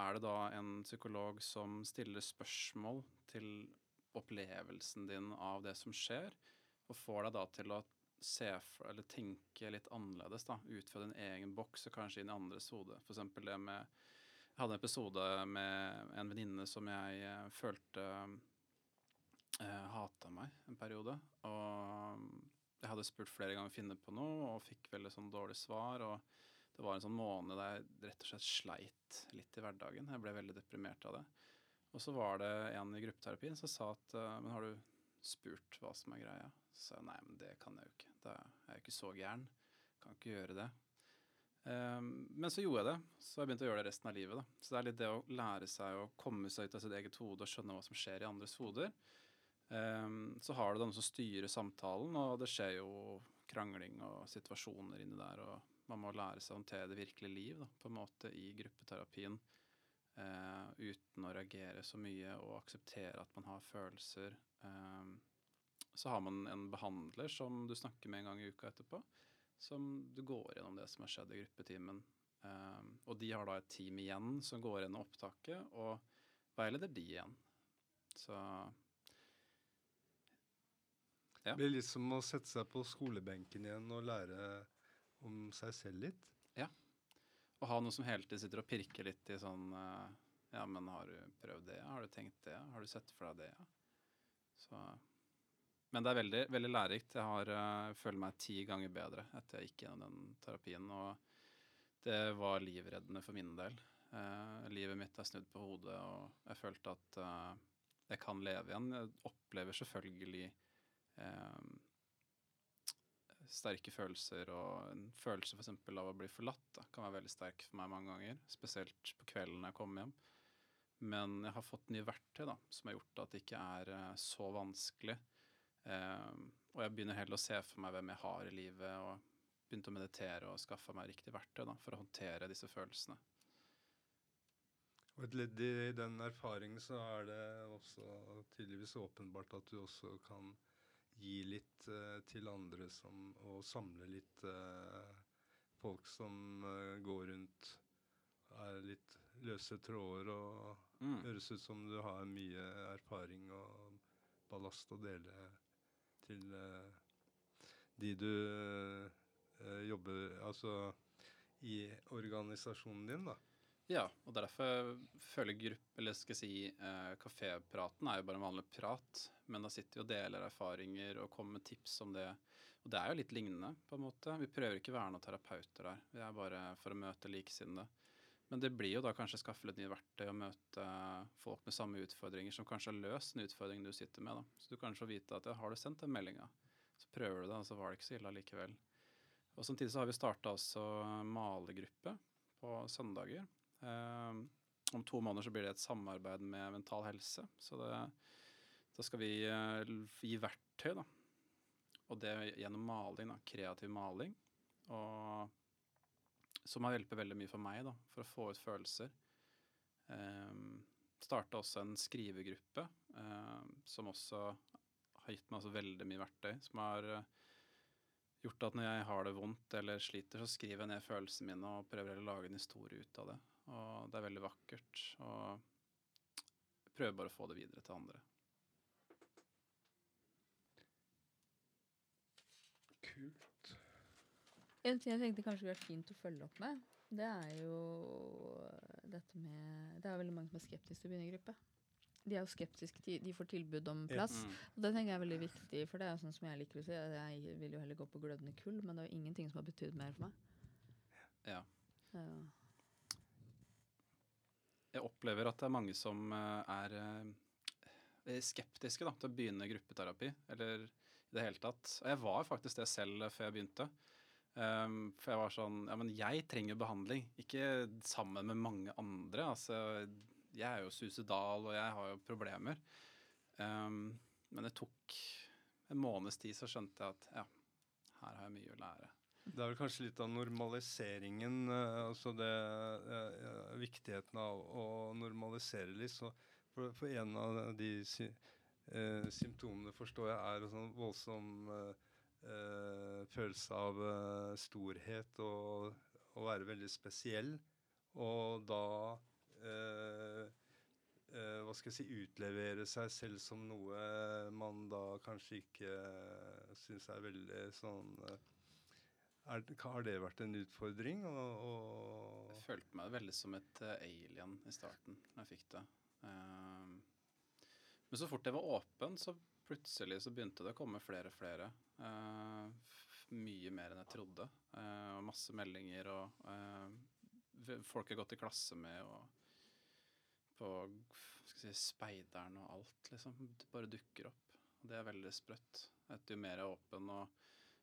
er det da en psykolog som stiller spørsmål til opplevelsen din av det som skjer, og får deg da til å se for, eller tenke litt annerledes, da, ut fra din egen boks og kanskje inn i andres hode. Eksempel det med Jeg hadde en episode med en venninne som jeg eh, følte eh, hata meg en periode. Og jeg hadde spurt flere ganger å finne på noe, og fikk veldig sånn dårlig svar. og det var en sånn måned der jeg rett og slett sleit litt i hverdagen. Jeg ble veldig deprimert av det. Og så var det en i gruppeterapien som sa at eh, men har du spurt hva som er greia. Så sa jeg nei, men det kan jeg jo ikke. Da er jeg jo ikke så gæren. Kan ikke gjøre det. Um, men så gjorde jeg det. Så jeg begynte å gjøre det resten av livet. Da. Så det er litt det å lære seg å komme seg ut av sitt eget hode og skjønne hva som skjer i andres hoder. Um, så har du noen som styrer samtalen, og det skjer jo krangling og situasjoner inni der. Og man må lære seg å håndtere det virkelige liv da, på en måte i gruppeterapien. Uh, uten å reagere så mye og akseptere at man har følelser. Um, så har man en behandler som du snakker med en gang i uka etterpå, som du går gjennom det som har skjedd i gruppetimen. Um, og de har da et team igjen som går gjennom opptaket og veileder de igjen. Så ja. Det blir litt som å sette seg på skolebenken igjen og lære om seg selv litt. Ja. Å ha noe som hele tiden sitter og pirker litt i sånn uh, Ja, men har du prøvd det? Har du tenkt det? Har du sett for deg det? Så men det er veldig, veldig lærerikt. Jeg har, uh, føler meg ti ganger bedre etter jeg gikk gjennom den terapien. Og det var livreddende for min del. Eh, livet mitt er snudd på hodet, og jeg følte at eh, jeg kan leve igjen. Jeg opplever selvfølgelig sterke følelser, og en følelse f.eks. av å bli forlatt da, kan være veldig sterk for meg mange ganger. Spesielt på kvelden når jeg kommer hjem. Men jeg har fått nye verktøy da, som har gjort at det ikke er så vanskelig Eh, og jeg begynner heller å se for meg hvem jeg har i livet, og begynte å meditere og skaffe meg riktig verktøy da, for å håndtere disse følelsene. Og et ledd i den erfaringen så er det også tydeligvis åpenbart at du også kan gi litt uh, til andre som, og samle litt uh, folk som uh, går rundt er litt løse tråder og mm. høres ut som du har mye erfaring og ballast å dele til de du jobber Altså i organisasjonen din, da. Ja, og derfor føler gruppe, eller skal jeg si eh, kafépraten er jo bare en vanlig prat, men da sitter vi og deler erfaringer og kommer med tips om det. Og det er jo litt lignende, på en måte. Vi prøver ikke å være noen terapeuter der. Vi er bare for å møte likesinnede. Men det blir jo da kanskje skaffe litt nye verktøy og møte folk med samme utfordringer som kanskje har løst den utfordringen du sitter med. da. Så du kanskje får vite at ja, har du sendt den meldinga, så prøver du det, og så var det ikke så ille likevel. Og Samtidig så har vi starta også malegruppe på søndager. Eh, om to måneder så blir det et samarbeid med Mental Helse. Så det, da skal vi eh, gi verktøy, da. Og det gjennom maling, da. Kreativ maling. Og som har hjulpet veldig mye for meg da, for å få ut følelser. Um, ehm, Starta også en skrivegruppe um, som også har gitt meg altså veldig mye verktøy. Som har uh, gjort at når jeg har det vondt eller sliter, så skriver jeg ned følelsene mine og prøver å lage en historie ut av det. Og det er veldig vakkert. Og jeg prøver bare å få det videre til andre. Kult. En ting jeg tenkte kanskje ville vært fint å følge opp med, det er jo dette med Det er veldig mange som er skeptiske til å begynne i gruppe. De er jo skeptiske, de, de får tilbud om plass. Mm. Og det tenker jeg er veldig viktig, for det er jo sånn som jeg liker å si. Jeg vil jo heller gå på glødende kull, men det er jo ingenting som har betydd mer for meg. Ja. ja. Jeg opplever at det er mange som eh, er eh, skeptiske da, til å begynne gruppeterapi, eller i det hele tatt. Og jeg var faktisk det selv før jeg begynte. Um, for jeg var sånn Ja, men jeg trenger behandling, ikke sammen med mange andre. Altså, jeg er jo suicidal, og jeg har jo problemer. Um, men det tok en måneds tid, så skjønte jeg at ja, her har jeg mye å lære. Det er vel kanskje litt av normaliseringen, uh, altså det uh, viktigheten av å normalisere litt. Så for, for en av de sy eh, symptomene, forstår jeg, er sånn voldsom eh, følelse av eh, storhet og å være veldig spesiell. Og da hva skal jeg si utlevere seg selv som noe man da kanskje ikke syns er veldig sånn er, Har det vært en utfordring? Og, og jeg følte meg veldig som et alien i starten når jeg fikk det. men så fort jeg var åpen, så plutselig så begynte det å komme flere og flere. Uh, mye mer enn jeg trodde. Uh, masse meldinger og folk jeg har gått i klasse med og på si, speideren og alt, liksom. Bare dukker opp. Og det er veldig sprøtt. Etter jo mer jeg er åpen og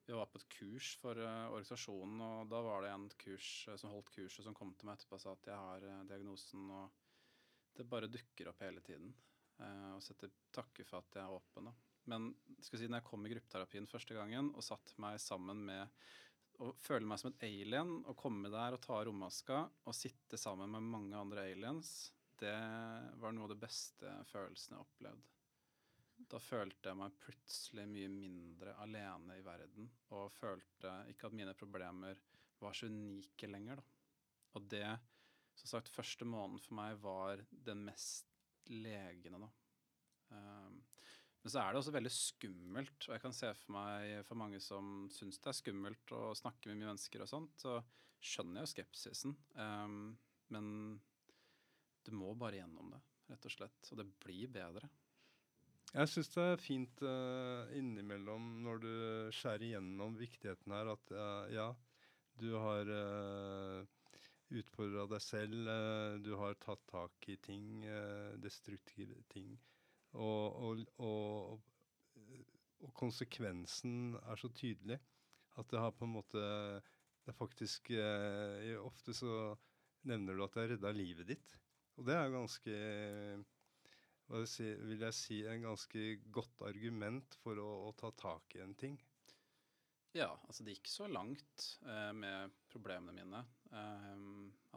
Vi var på et kurs for uh, organisasjonen, og da var det en kurs uh, som holdt kurset, som kom til meg etterpå og sa at jeg har uh, diagnosen, og det bare dukker opp hele tiden. og setter takke for at jeg er åpen. da. Men skal si, når jeg kom i gruppeterapien første gangen og satte meg sammen med å føle meg som et alien og komme der og ta rommaska og sitte sammen med mange andre aliens, det var noe av det beste følelsene jeg opplevde. Da følte jeg meg plutselig mye mindre alene i verden, og følte ikke at mine problemer var så unike lenger, da. Og det, som sagt, første måneden for meg var den mest legende, da. Um, men så er det også veldig skummelt, og jeg kan se for meg for mange som syns det er skummelt å snakke med mye mennesker og sånt, så skjønner jeg jo skepsisen. Um, men du må bare gjennom det, rett og slett. Og det blir bedre. Jeg syns det er fint uh, innimellom når du skjærer igjennom viktigheten her, at uh, ja, du har uh, eh, utfordra deg selv, uh, du har tatt tak i ting, destruktive ting. Og, og, og, og, konsekvensen er så tydelig at det har på en måte Det er faktisk Ofte så nevner du at det har redda livet ditt. Og det er ganske vil jeg si, en ganske godt argument for å, å ta tak i en ting. Ja, altså det gikk så langt eh, med problemene mine eh,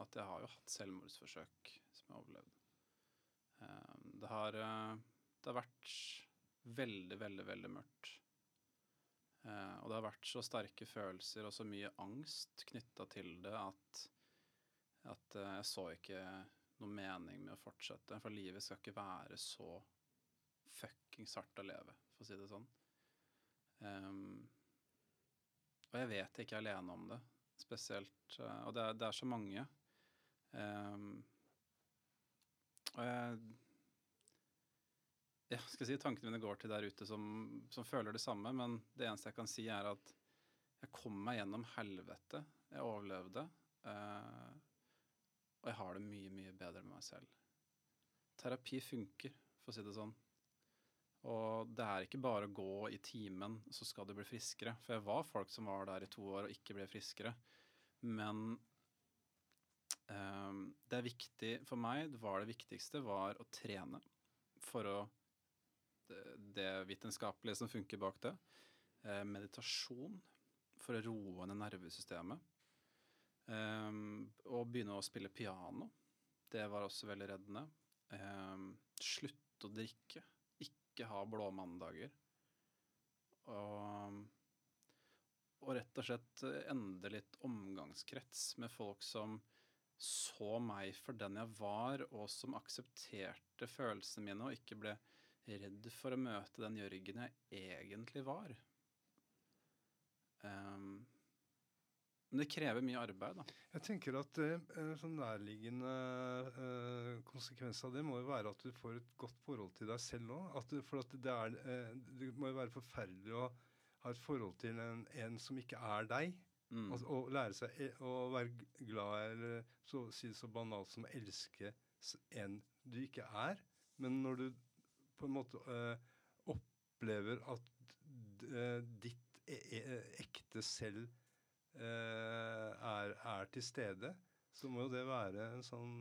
at jeg har jo hatt selvmordsforsøk som jeg har overlevd. Eh, det har eh, det har vært veldig, veldig, veldig mørkt. Eh, og det har vært så sterke følelser og så mye angst knytta til det at, at eh, jeg så ikke noe mening med å fortsette. For livet skal ikke være så fuckings hardt å leve, for å si det sånn. Um, og jeg vet jeg ikke er alene om det, spesielt. Uh, og det er, det er, så mange. Um, og jeg ja, skal si tankene mine går til der ute som, som, føler det samme, men det eneste jeg kan si, er at jeg kom meg gjennom helvete. Jeg overlevde. Eh, og jeg har det mye, mye bedre med meg selv. Terapi funker, for å si det sånn. Og det er ikke bare å gå i timen, så skal du bli friskere. For jeg var folk som var der i to år og ikke ble friskere. Men um, det er viktig for meg, det var det viktigste, var å trene for å det vitenskapelige som funker bak det. Eh, meditasjon for å roe ned nervesystemet. Eh, og begynne å spille piano. Det var også veldig reddende. Um, slutte å drikke. Ikke ha blåmandager. Og, og rett og slett endre litt omgangskrets med folk som så meg for den jeg var, og som aksepterte følelsene mine og ikke ble redd for å møte den Jørgen jeg egentlig var. Um, men det krever mye arbeid, da. Jeg tenker at uh, sånn nærliggende uh, konsekvens av det må jo være at du får et godt forhold til deg selv òg. For at det, er, uh, det må jo være forferdelig å ha et forhold til en, en som ikke er deg. Mm. Og, å lære seg å være glad eller så, si det så banalt som å elske en du ikke er. Men når du på en måte opplever at ditt e e ekte selv er, er, til stede, så må jo det være en sånn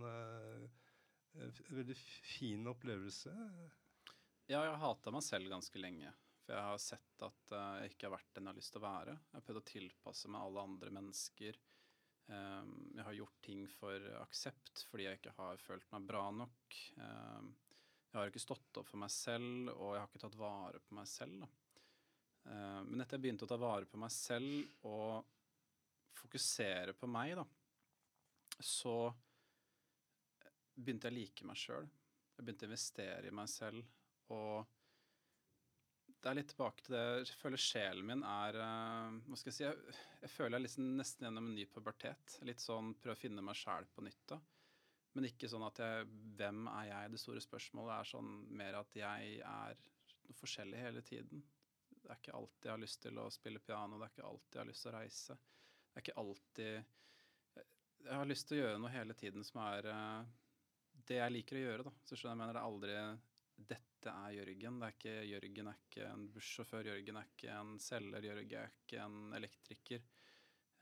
veldig fin opplevelse. Ja, jeg har hata meg selv ganske lenge. For jeg har sett at jeg ikke har vært den jeg har lyst til å være. Jeg har prøvd å tilpasse meg alle andre mennesker. Jeg har gjort ting for aksept fordi jeg ikke har følt meg bra nok. Jeg har ikke stått opp for meg selv, og jeg har ikke tatt vare på meg selv. Men etter jeg begynte å ta vare på meg selv og fokusere på meg, da, så begynte jeg å like meg sjøl. Jeg begynte å investere i meg selv. Og det er litt tilbake til det Jeg føler sjelen min er uh, Hva skal jeg si? Jeg, jeg føler jeg liksom nesten gjennom en ny pubertet. Litt sånn prøve å finne meg sjæl på nytt. da. Men ikke sånn at jeg Hvem er jeg? Det store spørsmålet er sånn mer at jeg er noe forskjellig hele tiden. Det er ikke alltid jeg har lyst til å spille piano, det er ikke alltid jeg har lyst til å reise. Det er ikke alltid Jeg har lyst til å gjøre noe hele tiden som er uh, det jeg liker å gjøre, da. Så jeg mener det er aldri dette er Jørgen. Det er ikke, Jørgen er ikke en bussjåfør, Jørgen er ikke en selger, Jørgen er ikke en elektriker.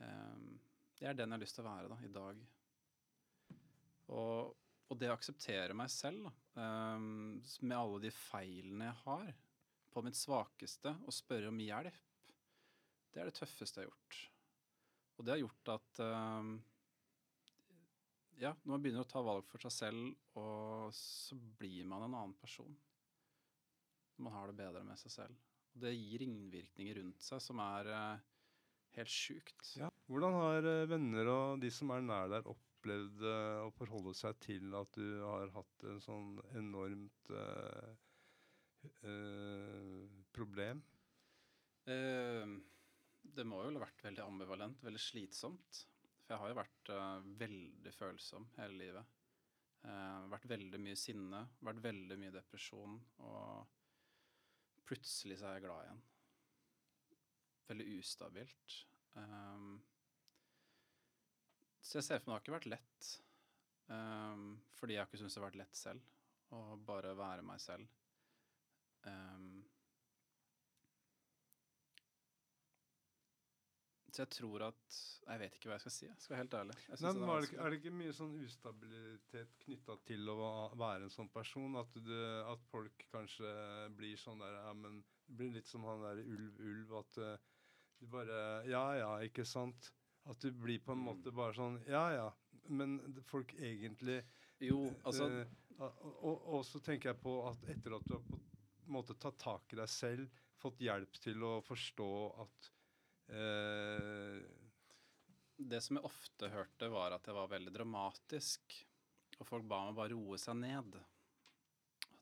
Um, det er den jeg har lyst til å være da, i dag. Og, og det å akseptere meg selv da, um, med alle de feilene jeg har, på mitt svakeste, og spørre om hjelp, det er det tøffeste jeg har gjort. Og det har gjort at um, ja, når man begynner å ta valg for seg selv, og så blir man en annen person. Man har det bedre med seg selv. Og det gir ringvirkninger rundt seg som er uh, helt sjukt. Ja. Hvordan har uh, venner og de som er nær der, opplevd uh, å forholde seg til at du har hatt en sånn enormt problem? Det må jo ha vært veldig ambivalent, veldig slitsomt. For jeg har jo vært uh, veldig følsom hele livet. Uh, vært veldig mye sinne, vært veldig mye depresjon, og plutselig så er jeg glad igjen. Veldig ustabilt. Um, så jeg ser for meg det har ikke vært lett. Um, fordi jeg har ikke syntes det har vært lett selv. Å bare være meg selv. Um, Så jeg tror at Jeg vet ikke hva jeg skal si. Jeg skal være helt ærlig. Nei, det er, det, er, det ikke mye sånn ustabilitet knytta til å være en sånn person? At, du, at, folk kanskje blir sånn der ja, men Det blir litt som han der ulv-ulv. At uh, du bare Ja ja, ikke sant? At du blir på en mm. måte bare sånn Ja ja. Men folk egentlig Jo, altså øh, og, og, og, så tenker jeg på at etter at du har på en måte tatt tak i deg selv, fått hjelp til å forstå at Eh, det som jeg ofte hørte, var at jeg var veldig dramatisk. Og folk ba meg bare roe seg ned.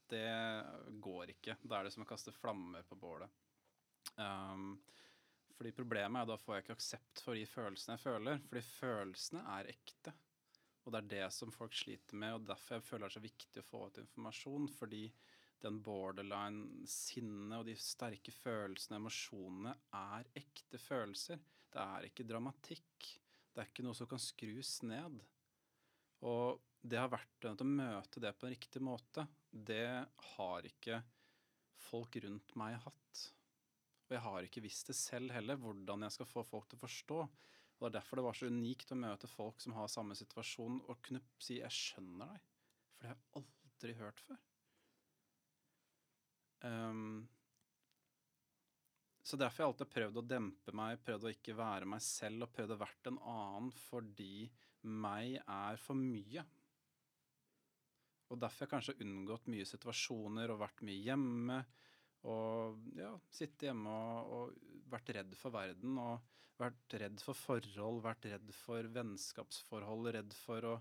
Det går ikke. Da er det som å kaste flammer på bålet. Um, fordi problemet er da får jeg ikke aksept for de følelsene jeg føler. Fordi følelsene er ekte. Og det er det som folk sliter med, og derfor jeg føler det er så viktig å få ut informasjon. Fordi den borderline sinnet og de sterke følelsene, emosjonene, er ekte følelser. Det er ikke dramatikk. Det er ikke noe som kan skrus ned. Og det har vært å møte det på en riktig måte. Det har ikke folk rundt meg hatt. Og jeg har ikke visst det selv heller, hvordan jeg skal få folk til å forstå. Og Det er derfor det var så unikt å møte folk som har samme situasjon, og kunne si 'jeg skjønner deg'. For det har jeg aldri hørt før. Um, så derfor har jeg alltid prøvd å dempe meg, prøvd å ikke være meg selv og prøvd å være en annen fordi meg er for mye. Og derfor har jeg kanskje unngått mye situasjoner og vært mye hjemme. Og ja, sitte hjemme og, og vært redd for verden og vært redd for forhold, vært redd for vennskapsforhold, redd for å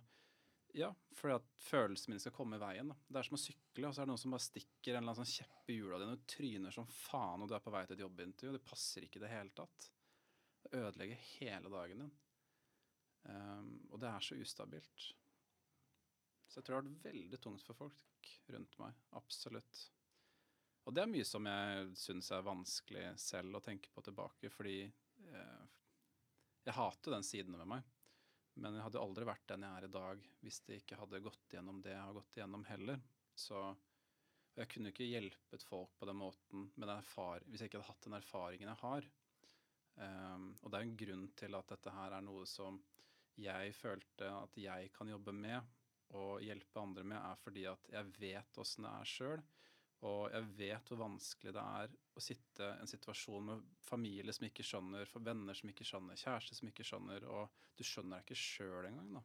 ja, fordi at følelsen min skal komme i veien. Da. Det er som å sykle, og så er det noen som bare stikker en eller annen sånn kjepp i hjula dine og tryner som faen, og du er på vei til et jobbintervju, og det passer ikke i det hele tatt. Det ødelegger hele dagen din. Um, og det er så ustabilt. Så jeg tror det har vært veldig tungt for folk rundt meg. Absolutt. Og det er mye som jeg syns er vanskelig selv å tenke på tilbake, fordi eh, jeg hater den siden ved meg. Men jeg hadde aldri vært den jeg er i dag hvis det ikke hadde gått gjennom det jeg har gått gjennom heller. Så jeg kunne ikke hjulpet folk på den måten den hvis jeg ikke hadde hatt den erfaringen jeg har. Um, og det er en grunn til at dette her er noe som jeg følte at jeg kan jobbe med og hjelpe andre med, er fordi at jeg vet åssen det er sjøl. Og jeg vet hvor vanskelig det er å sitte i en situasjon med familie som ikke skjønner, for venner som ikke skjønner, kjæreste som ikke skjønner, og du skjønner deg ikke sjøl engang, da.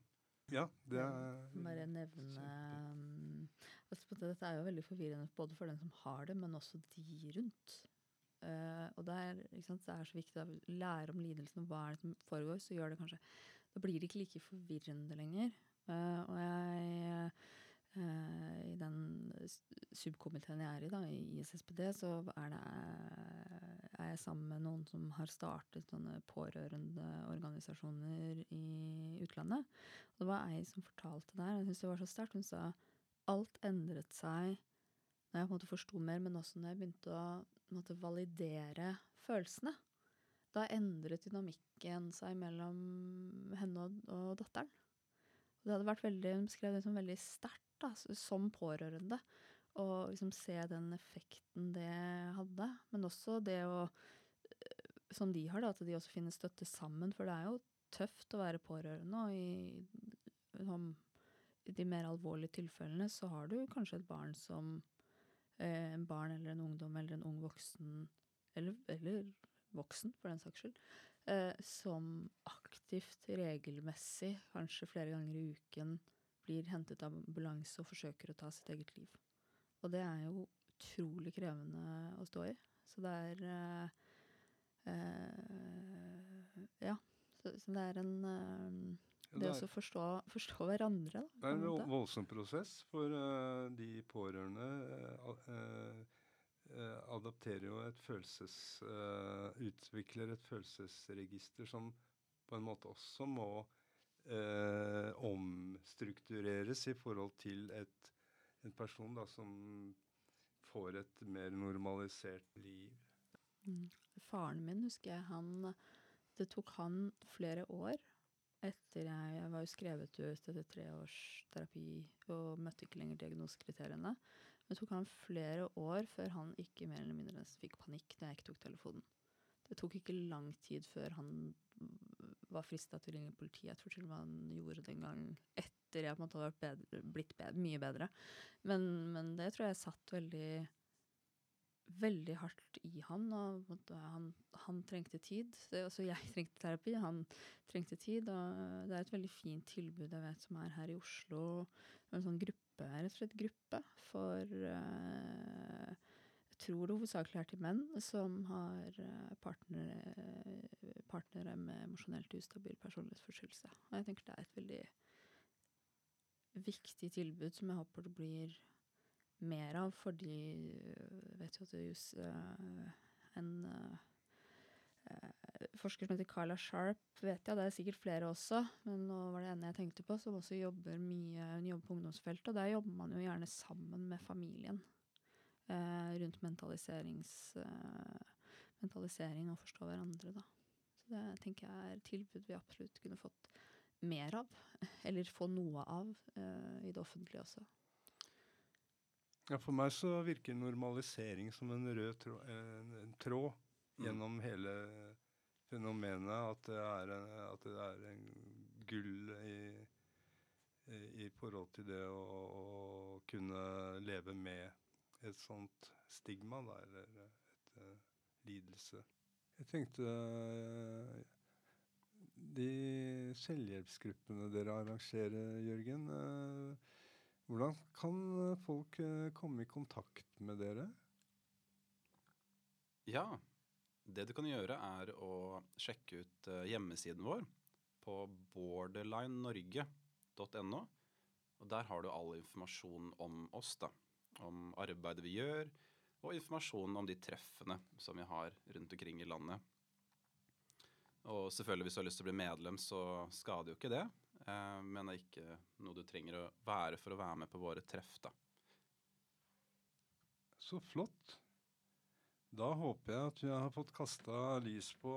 Ja, det er Bare nevne um, Dette er jo veldig forvirrende både for den som har det, men også de rundt. Uh, og det er, sant, det er, så viktig å lære om lidelsen og hva er det som foregår. så gjør det kanskje, Da blir det ikke like forvirrende lenger. Uh, og jeg Uh, I den subkomiteen jeg er i, da, i ISSPD, så er, det, er, jeg sammen med noen som har startet sånne pårørendeorganisasjoner i utlandet. Og det var ei som fortalte der, jeg syns det var så sterkt. Hun sa alt endret seg når jeg på en måte forsto mer, men også når jeg begynte å måte, validere følelsene. Da endret dynamikken seg mellom henne og, og datteren. Og det hadde vært veldig, Hun beskrev det som veldig sterkt da, som pårørende. Og liksom se den effekten det hadde. Men også det å eh, Som de har, da, at de også finner støtte sammen. For det er jo tøft å være pårørende, og i, som, i de mer alvorlige tilfellene så har du kanskje et barn som eh, En barn eller en ungdom eller en ung voksen, eller, eller voksen for den saks skyld, eh, som aktivt, regelmessig, kanskje flere ganger i uken, blir hentet av ambulanse og forsøker å ta sitt eget liv. Og det er jo utrolig krevende å stå i. Så det er eh, eh, Ja. Så, så, det er en eh, Det å forstå, forstå, hverandre, da. Det er en voldsom prosess, for uh, de pårørende uh, uh, adapterer jo et følelses... utvikler et følelsesregister som på en måte også må omstruktureres i forhold til et, en person da, som får et mer normalisert liv. Mm. Faren min, husker jeg, han Det tok han flere år etter jeg, jeg var jo skrevet ut etter tre års terapi og møtte ikke lenger diagnosekriteriene. Det tok han flere år før han ikke mer eller mindre fikk panikk når jeg ikke tok telefonen. Det tok ikke lang tid før han var frista til å ringe politiet. Jeg tror til og med han gjorde det en gang etter jeg på en måte hadde bedre, blitt bedre, mye bedre. Men, men det tror jeg satt veldig veldig hardt i han. og Han, han trengte tid. Også jeg trengte terapi, han trengte tid. og Det er et veldig fint tilbud jeg vet som er her i Oslo. En sånn gruppe, rett og slett gruppe for uh, tror det hovedsakelig er til menn som har uh, partnere, partnere, med emosjonelt ustabil personlighetsforstyrrelse. Og jeg tenker det er et veldig viktig tilbud som jeg håper det blir mer av, fordi jeg vet jo at det er just, uh, en forsker som heter Carla Sharp, vet jeg, det er sikkert flere også, men nå var det en jeg tenkte på, som også jobber mye hun jobber på ungdomsfeltet, og der jobber man jo gjerne sammen med familien rundt mentaliserings, mentalisering og forstå hverandre, da. Så det tenker jeg er tilbud vi absolutt kunne fått mer av, eller få noe av, i det offentlige også. Ja, For meg så virker normalisering som en rød tråd, en, en tråd mm. gjennom hele fenomenet. At det er en, at det er en gull i, i, i, forhold til det å, å, kunne leve med et sånt stigma, da, eller et uh, lidelse. Jeg tenkte uh, De selvhjelpsgruppene dere arrangerer, Jørgen. Uh, hvordan kan eh, folk eh, komme i kontakt med dere? Ja, det du kan gjøre er å sjekke ut eh, hjemmesiden vår på borderlinenorge.no. Og Der har du all informasjon om oss, da. Om arbeidet vi gjør, og informasjon om de treffene som vi har rundt omkring i landet. Og selvfølgelig, hvis du har lyst til å bli medlem, så skader jo ikke det. Eh, men det er ikke noe du trenger å være for å være med på våre treff, da. Så flott. Da håper jeg at vi har fått kasta lys på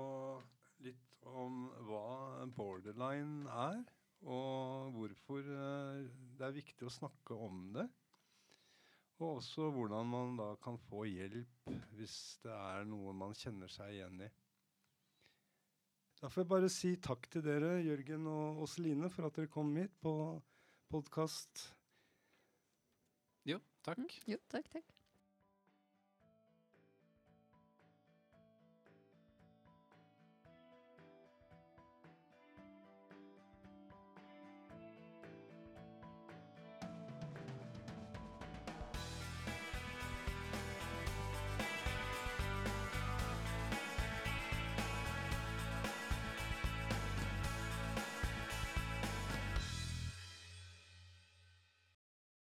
litt om hva borderline er, og hvorfor eh, det er viktig å snakke om det. Og også hvordan man da kan få hjelp hvis det er noe man kjenner seg igjen i. Da får jeg bare si takk til dere, Jørgen og Åseline, for at dere kom hit på podkast. Jo, takk. Mm, jo, takk, takk.